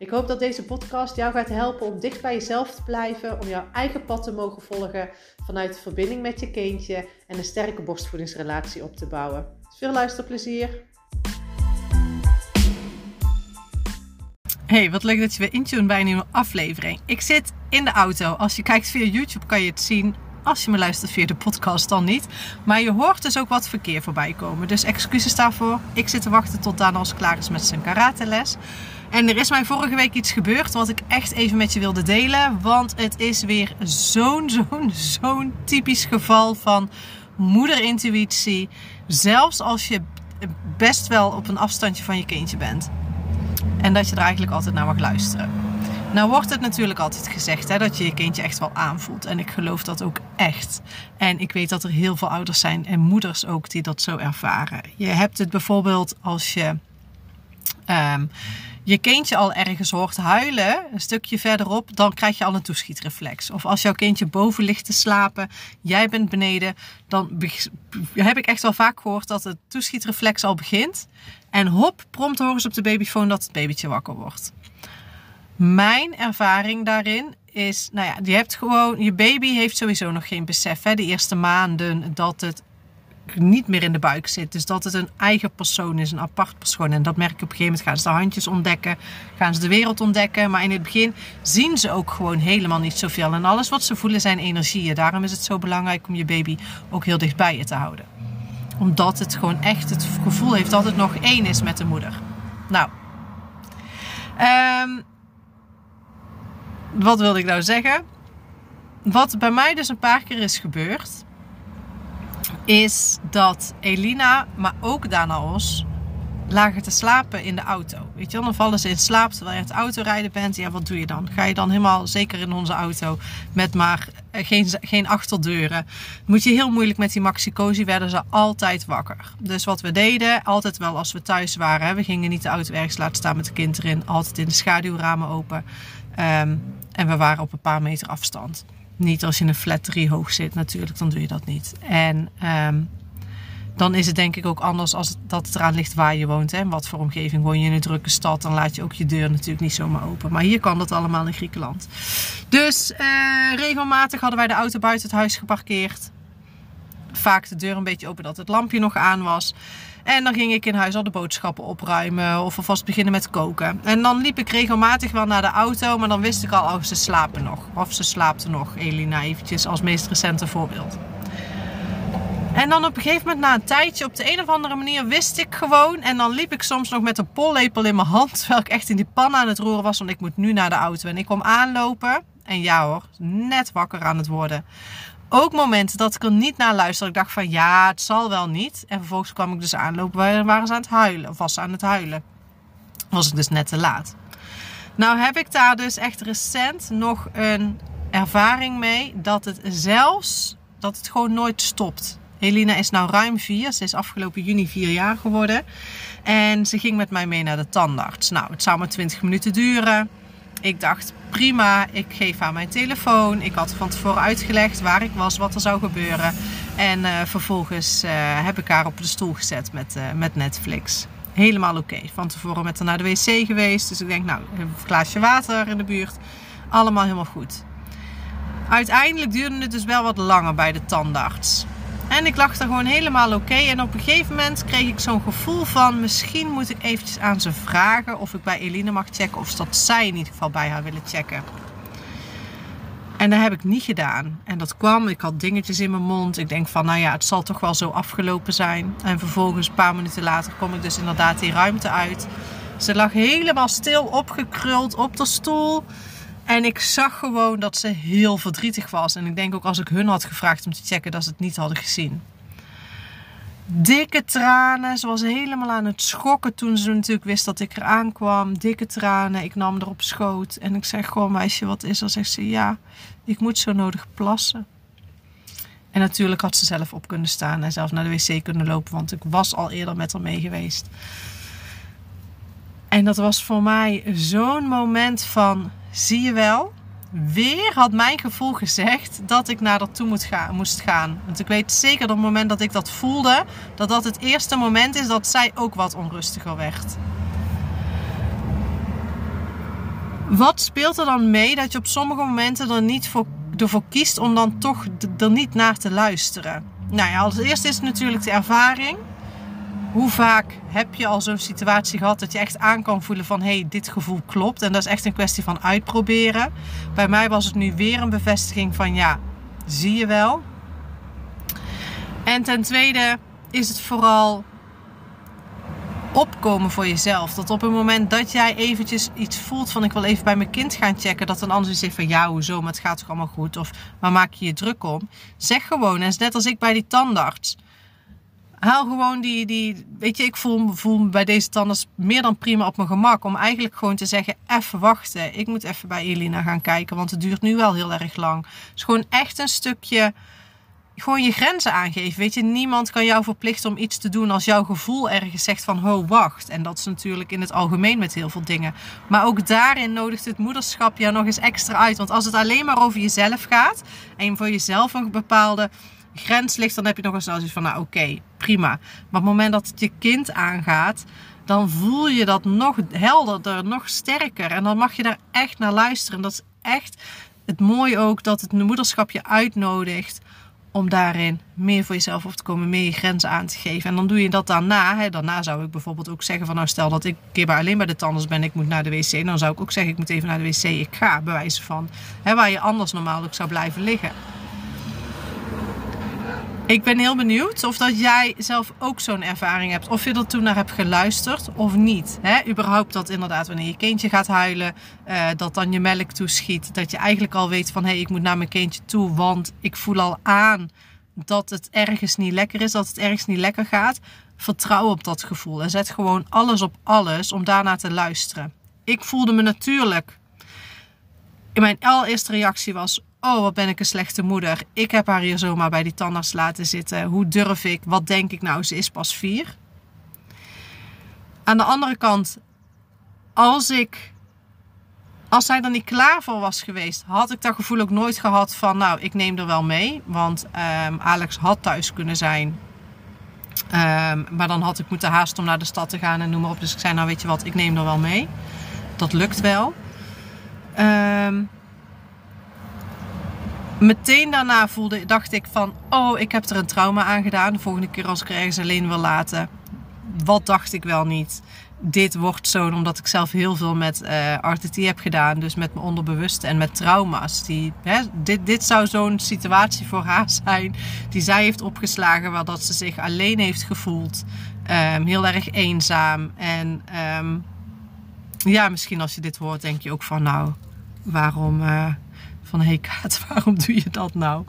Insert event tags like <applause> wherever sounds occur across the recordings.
Ik hoop dat deze podcast jou gaat helpen om dicht bij jezelf te blijven, om jouw eigen pad te mogen volgen vanuit de verbinding met je kindje en een sterke borstvoedingsrelatie op te bouwen. Veel luisterplezier! Hey, wat leuk dat je weer intune bij een nieuwe aflevering. Ik zit in de auto. Als je kijkt via YouTube kan je het zien. Als je me luistert via de podcast dan niet. Maar je hoort dus ook wat verkeer voorbij komen. Dus excuses daarvoor. Ik zit te wachten tot Danos klaar is met zijn karateles. En er is mij vorige week iets gebeurd wat ik echt even met je wilde delen. Want het is weer zo'n, <laughs> zo'n, zo'n typisch geval van moederintuïtie. Zelfs als je best wel op een afstandje van je kindje bent. En dat je er eigenlijk altijd naar mag luisteren. Nou wordt het natuurlijk altijd gezegd hè, dat je je kindje echt wel aanvoelt. En ik geloof dat ook echt. En ik weet dat er heel veel ouders zijn en moeders ook die dat zo ervaren. Je hebt het bijvoorbeeld als je um, je kindje al ergens hoort huilen, een stukje verderop, dan krijg je al een toeschietreflex. Of als jouw kindje boven ligt te slapen, jij bent beneden, dan heb ik echt wel vaak gehoord dat het toeschietreflex al begint. En hop, prompt horen ze op de babyfoon dat het babytje wakker wordt. Mijn ervaring daarin is, nou ja, je hebt gewoon, je baby heeft sowieso nog geen besef, hè, de eerste maanden, dat het niet meer in de buik zit. Dus dat het een eigen persoon is, een apart persoon. En dat merk je op een gegeven moment. Gaan ze de handjes ontdekken, gaan ze de wereld ontdekken. Maar in het begin zien ze ook gewoon helemaal niet zoveel. En alles wat ze voelen zijn energieën. Daarom is het zo belangrijk om je baby ook heel dicht bij je te houden. Omdat het gewoon echt het gevoel heeft dat het nog één is met de moeder. Nou, um, wat wilde ik nou zeggen? Wat bij mij dus een paar keer is gebeurd is dat Elina, maar ook Danaos, lagen te slapen in de auto. Weet je, dan vallen ze in slaap terwijl je het autorijden bent. Ja, wat doe je dan? Ga je dan helemaal, zeker in onze auto, met maar eh, geen, geen achterdeuren. Moet je heel moeilijk met die Maxi werden ze altijd wakker. Dus wat we deden, altijd wel als we thuis waren, we gingen niet de auto ergens laten staan met de kind erin. Altijd in de schaduwramen open. Um, en we waren op een paar meter afstand. Niet als je een flat 3 hoog zit natuurlijk, dan doe je dat niet. En um, dan is het denk ik ook anders als dat het eraan ligt waar je woont. In wat voor omgeving woon je in een drukke stad, dan laat je ook je deur natuurlijk niet zomaar open. Maar hier kan dat allemaal in Griekenland. Dus uh, regelmatig hadden wij de auto buiten het huis geparkeerd. Vaak de deur een beetje open dat het lampje nog aan was. En dan ging ik in huis al de boodschappen opruimen of alvast beginnen met koken. En dan liep ik regelmatig wel naar de auto, maar dan wist ik al, oh, ze slapen nog. Of ze slaapte nog, Elina eventjes als meest recente voorbeeld. En dan op een gegeven moment, na een tijdje, op de een of andere manier wist ik gewoon. En dan liep ik soms nog met een pollepel in mijn hand, <laughs> terwijl ik echt in die pan aan het roeren was. Want ik moet nu naar de auto. En ik kwam aanlopen. En ja hoor, net wakker aan het worden ook momenten dat ik er niet naar luisterde. Ik dacht van ja, het zal wel niet. En vervolgens kwam ik dus aanlopen, waren ze aan het huilen. Of was ze aan het huilen. Was ik dus net te laat. Nou heb ik daar dus echt recent nog een ervaring mee. Dat het zelfs, dat het gewoon nooit stopt. Helena is nou ruim vier. Ze is afgelopen juni vier jaar geworden. En ze ging met mij mee naar de tandarts. Nou, het zou maar 20 minuten duren. Ik dacht, prima, ik geef haar mijn telefoon. Ik had van tevoren uitgelegd waar ik was, wat er zou gebeuren. En uh, vervolgens uh, heb ik haar op de stoel gezet met, uh, met Netflix. Helemaal oké. Van tevoren met haar naar de wc geweest. Dus ik denk, nou, een glaasje water in de buurt. Allemaal helemaal goed. Uiteindelijk duurde het dus wel wat langer bij de tandarts. En ik lag er gewoon helemaal oké. En op een gegeven moment kreeg ik zo'n gevoel van... misschien moet ik eventjes aan ze vragen of ik bij Eline mag checken... of dat zij in ieder geval bij haar willen checken. En dat heb ik niet gedaan. En dat kwam, ik had dingetjes in mijn mond. Ik denk van, nou ja, het zal toch wel zo afgelopen zijn. En vervolgens, een paar minuten later, kom ik dus inderdaad die ruimte uit. Ze lag helemaal stil opgekruld op de stoel... En ik zag gewoon dat ze heel verdrietig was. En ik denk ook als ik hun had gevraagd om te checken, dat ze het niet hadden gezien. Dikke tranen. Ze was helemaal aan het schokken toen ze natuurlijk wist dat ik eraan kwam. Dikke tranen. Ik nam er op schoot. En ik zeg gewoon, meisje, wat is er? Zegt ze, ja, ik moet zo nodig plassen. En natuurlijk had ze zelf op kunnen staan en zelf naar de wc kunnen lopen. Want ik was al eerder met haar mee geweest. En dat was voor mij zo'n moment van, zie je wel, weer had mijn gevoel gezegd dat ik naar dat toe gaan, moest gaan. Want ik weet zeker dat op het moment dat ik dat voelde, dat dat het eerste moment is dat zij ook wat onrustiger werd. Wat speelt er dan mee dat je op sommige momenten er niet voor, ervoor kiest om dan toch er niet naar te luisteren? Nou ja, als eerste is natuurlijk de ervaring. Hoe vaak heb je al zo'n situatie gehad dat je echt aan kan voelen van hé, hey, dit gevoel klopt. En dat is echt een kwestie van uitproberen. Bij mij was het nu weer een bevestiging van ja, zie je wel. En ten tweede is het vooral opkomen voor jezelf. Dat op het moment dat jij eventjes iets voelt van ik wil even bij mijn kind gaan checken, dat een ander zegt van ja, hoezo, maar het gaat toch allemaal goed? Of waar maak je je druk om? Zeg gewoon, en net als ik bij die tandarts haal gewoon die, die weet je, ik voel, voel me bij deze tandarts meer dan prima op mijn gemak. Om eigenlijk gewoon te zeggen, even wachten. Ik moet even bij Elina gaan kijken, want het duurt nu wel heel erg lang. Dus gewoon echt een stukje, gewoon je grenzen aangeven. Weet je, niemand kan jou verplichten om iets te doen als jouw gevoel ergens zegt van, ho, wacht. En dat is natuurlijk in het algemeen met heel veel dingen. Maar ook daarin nodigt het moederschap jou nog eens extra uit. Want als het alleen maar over jezelf gaat en voor jezelf een bepaalde grens ligt, dan heb je nog eens zoiets van, nou oké, prima. Maar op het moment dat het je kind aangaat, dan voel je dat nog helderder, nog sterker. En dan mag je daar echt naar luisteren. Dat is echt het mooie ook dat het moederschap je uitnodigt om daarin meer voor jezelf op te komen, meer je grenzen aan te geven. En dan doe je dat daarna. Hè. Daarna zou ik bijvoorbeeld ook zeggen van nou stel dat ik een keer alleen bij de tandarts ben, ik moet naar de wc. Dan zou ik ook zeggen ik moet even naar de wc, ik ga, bewijzen van. Hè, waar je anders normaal ook zou blijven liggen. Ik ben heel benieuwd of dat jij zelf ook zo'n ervaring hebt. Of je er toen naar hebt geluisterd of niet. Hè? Überhaupt dat inderdaad wanneer je kindje gaat huilen, uh, dat dan je melk toeschiet. Dat je eigenlijk al weet van hé, hey, ik moet naar mijn kindje toe, want ik voel al aan dat het ergens niet lekker is, dat het ergens niet lekker gaat. Vertrouw op dat gevoel en zet gewoon alles op alles om daarna te luisteren. Ik voelde me natuurlijk. Mijn allereerste reactie was: Oh, wat ben ik een slechte moeder. Ik heb haar hier zomaar bij die tandarts laten zitten. Hoe durf ik? Wat denk ik nou? Ze is pas vier. Aan de andere kant, als ik. Als zij er niet klaar voor was geweest, had ik dat gevoel ook nooit gehad van, nou, ik neem er wel mee. Want um, Alex had thuis kunnen zijn. Um, maar dan had ik moeten haasten om naar de stad te gaan en noem maar op. Dus ik zei, nou weet je wat, ik neem er wel mee. Dat lukt wel. Um, meteen daarna voelde, dacht ik van, oh, ik heb er een trauma aan gedaan. De volgende keer als ik er ergens alleen wil laten. Wat dacht ik wel niet? Dit wordt zo omdat ik zelf heel veel met uh, eh, RTT heb gedaan. Dus met mijn onderbewuste en met trauma's. Die, hè, dit, dit zou zo'n situatie voor haar <laughs> zijn die zij heeft opgeslagen. Waar dat ze zich alleen heeft gevoeld. Um, heel erg eenzaam. En um, ja, misschien als je dit hoort denk je ook van nou, waarom... Uh, van hé hey Kaat, <laughs> waarom doe je dat nou?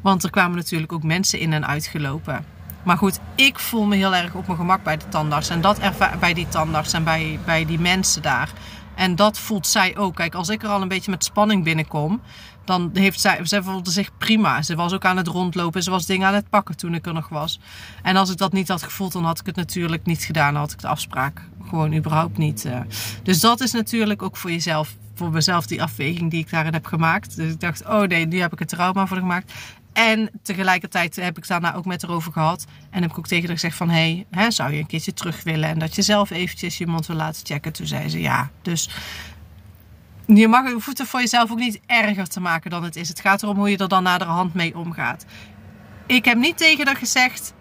Want er kwamen natuurlijk ook mensen in en uitgelopen. Maar goed, ik voel me heel erg op mijn gemak bij de tandarts. En dat bij die tandarts en bij, bij die mensen daar. En dat voelt zij ook. Kijk, als ik er al een beetje met spanning binnenkom, dan heeft zij, zij voelde zich prima. Ze was ook aan het rondlopen, ze was dingen aan het pakken toen ik er nog was. En als ik dat niet had gevoeld, dan had ik het natuurlijk niet gedaan. Dan had ik de afspraak gewoon überhaupt niet. Uh. Dus dat is natuurlijk ook voor jezelf voor mezelf die afweging die ik daarin heb gemaakt. Dus ik dacht, oh nee, nu heb ik een trauma voor gemaakt. En tegelijkertijd heb ik daarna ook met haar over gehad. En heb ik ook tegen haar gezegd van... Hé, hey, zou je een keertje terug willen? En dat je zelf eventjes je mond wil laten checken. Toen zei ze ja. Dus je mag je voeten voor jezelf ook niet erger te maken dan het is. Het gaat erom hoe je er dan naderhand mee omgaat. Ik heb niet tegen haar gezegd...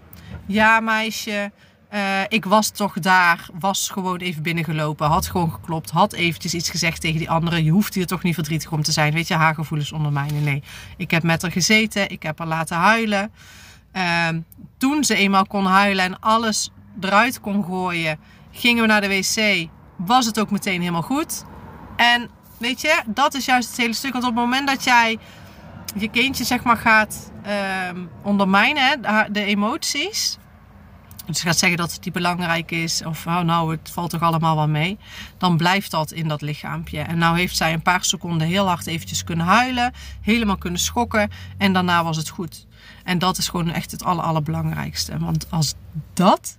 Ja meisje, uh, ik was toch daar, was gewoon even binnengelopen, had gewoon geklopt, had eventjes iets gezegd tegen die anderen. Je hoeft hier toch niet verdrietig om te zijn, weet je, haar gevoelens onder mij. Nee, ik heb met haar gezeten, ik heb haar laten huilen. Uh, toen ze eenmaal kon huilen en alles eruit kon gooien, gingen we naar de wc, was het ook meteen helemaal goed. En weet je, dat is juist het hele stuk. Want op het moment dat jij je kindje zeg maar gaat uh, ondermijnen, de emoties dus gaat zeggen dat het niet belangrijk is, of oh, nou, het valt toch allemaal wel mee, dan blijft dat in dat lichaampje. En nou heeft zij een paar seconden heel hard eventjes kunnen huilen, helemaal kunnen schokken en daarna was het goed. En dat is gewoon echt het aller, allerbelangrijkste. Want als dat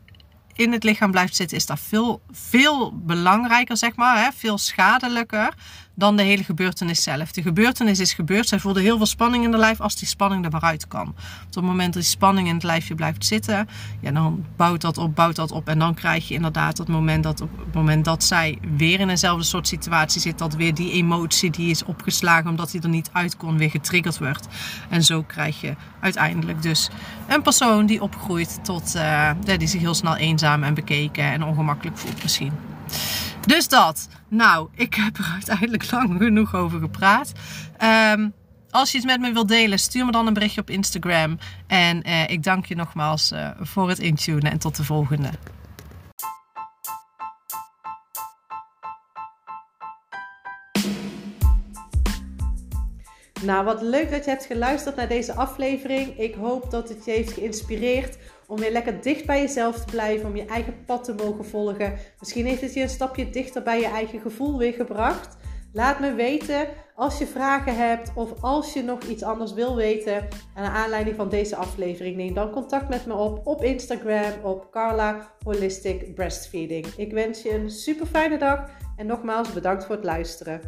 in het lichaam blijft zitten, is dat veel, veel belangrijker, zeg maar, hè? veel schadelijker dan de hele gebeurtenis zelf. De gebeurtenis is gebeurd. Zij voelde heel veel spanning in de lijf als die spanning er maar uit kan. Op het moment dat die spanning in het lijfje blijft zitten, ja, dan bouwt dat op, bouwt dat op. En dan krijg je inderdaad het moment dat op het moment dat zij weer in eenzelfde soort situatie zit, dat weer die emotie die is opgeslagen omdat die er niet uit kon, weer getriggerd wordt. En zo krijg je uiteindelijk dus een persoon die opgroeit tot, uh, die zich heel snel eenzaam en bekeken en ongemakkelijk voelt misschien. Dus dat. Nou, ik heb er uiteindelijk lang genoeg over gepraat. Ehm, als je iets met me wilt delen, stuur me dan een berichtje op Instagram. En uh, ik dank je nogmaals uh, voor het intunen en tot de volgende. Nou, wat leuk dat je hebt geluisterd naar deze aflevering. Ik hoop dat het je heeft geïnspireerd om weer lekker dicht bij jezelf te blijven, om je eigen pad te mogen volgen. Misschien heeft het je een stapje dichter bij je eigen gevoel weer gebracht. Laat me weten als je vragen hebt of als je nog iets anders wil weten aan aanleiding van deze aflevering. Neem dan contact met me op op Instagram op Carla Holistic Breastfeeding. Ik wens je een super fijne dag en nogmaals bedankt voor het luisteren.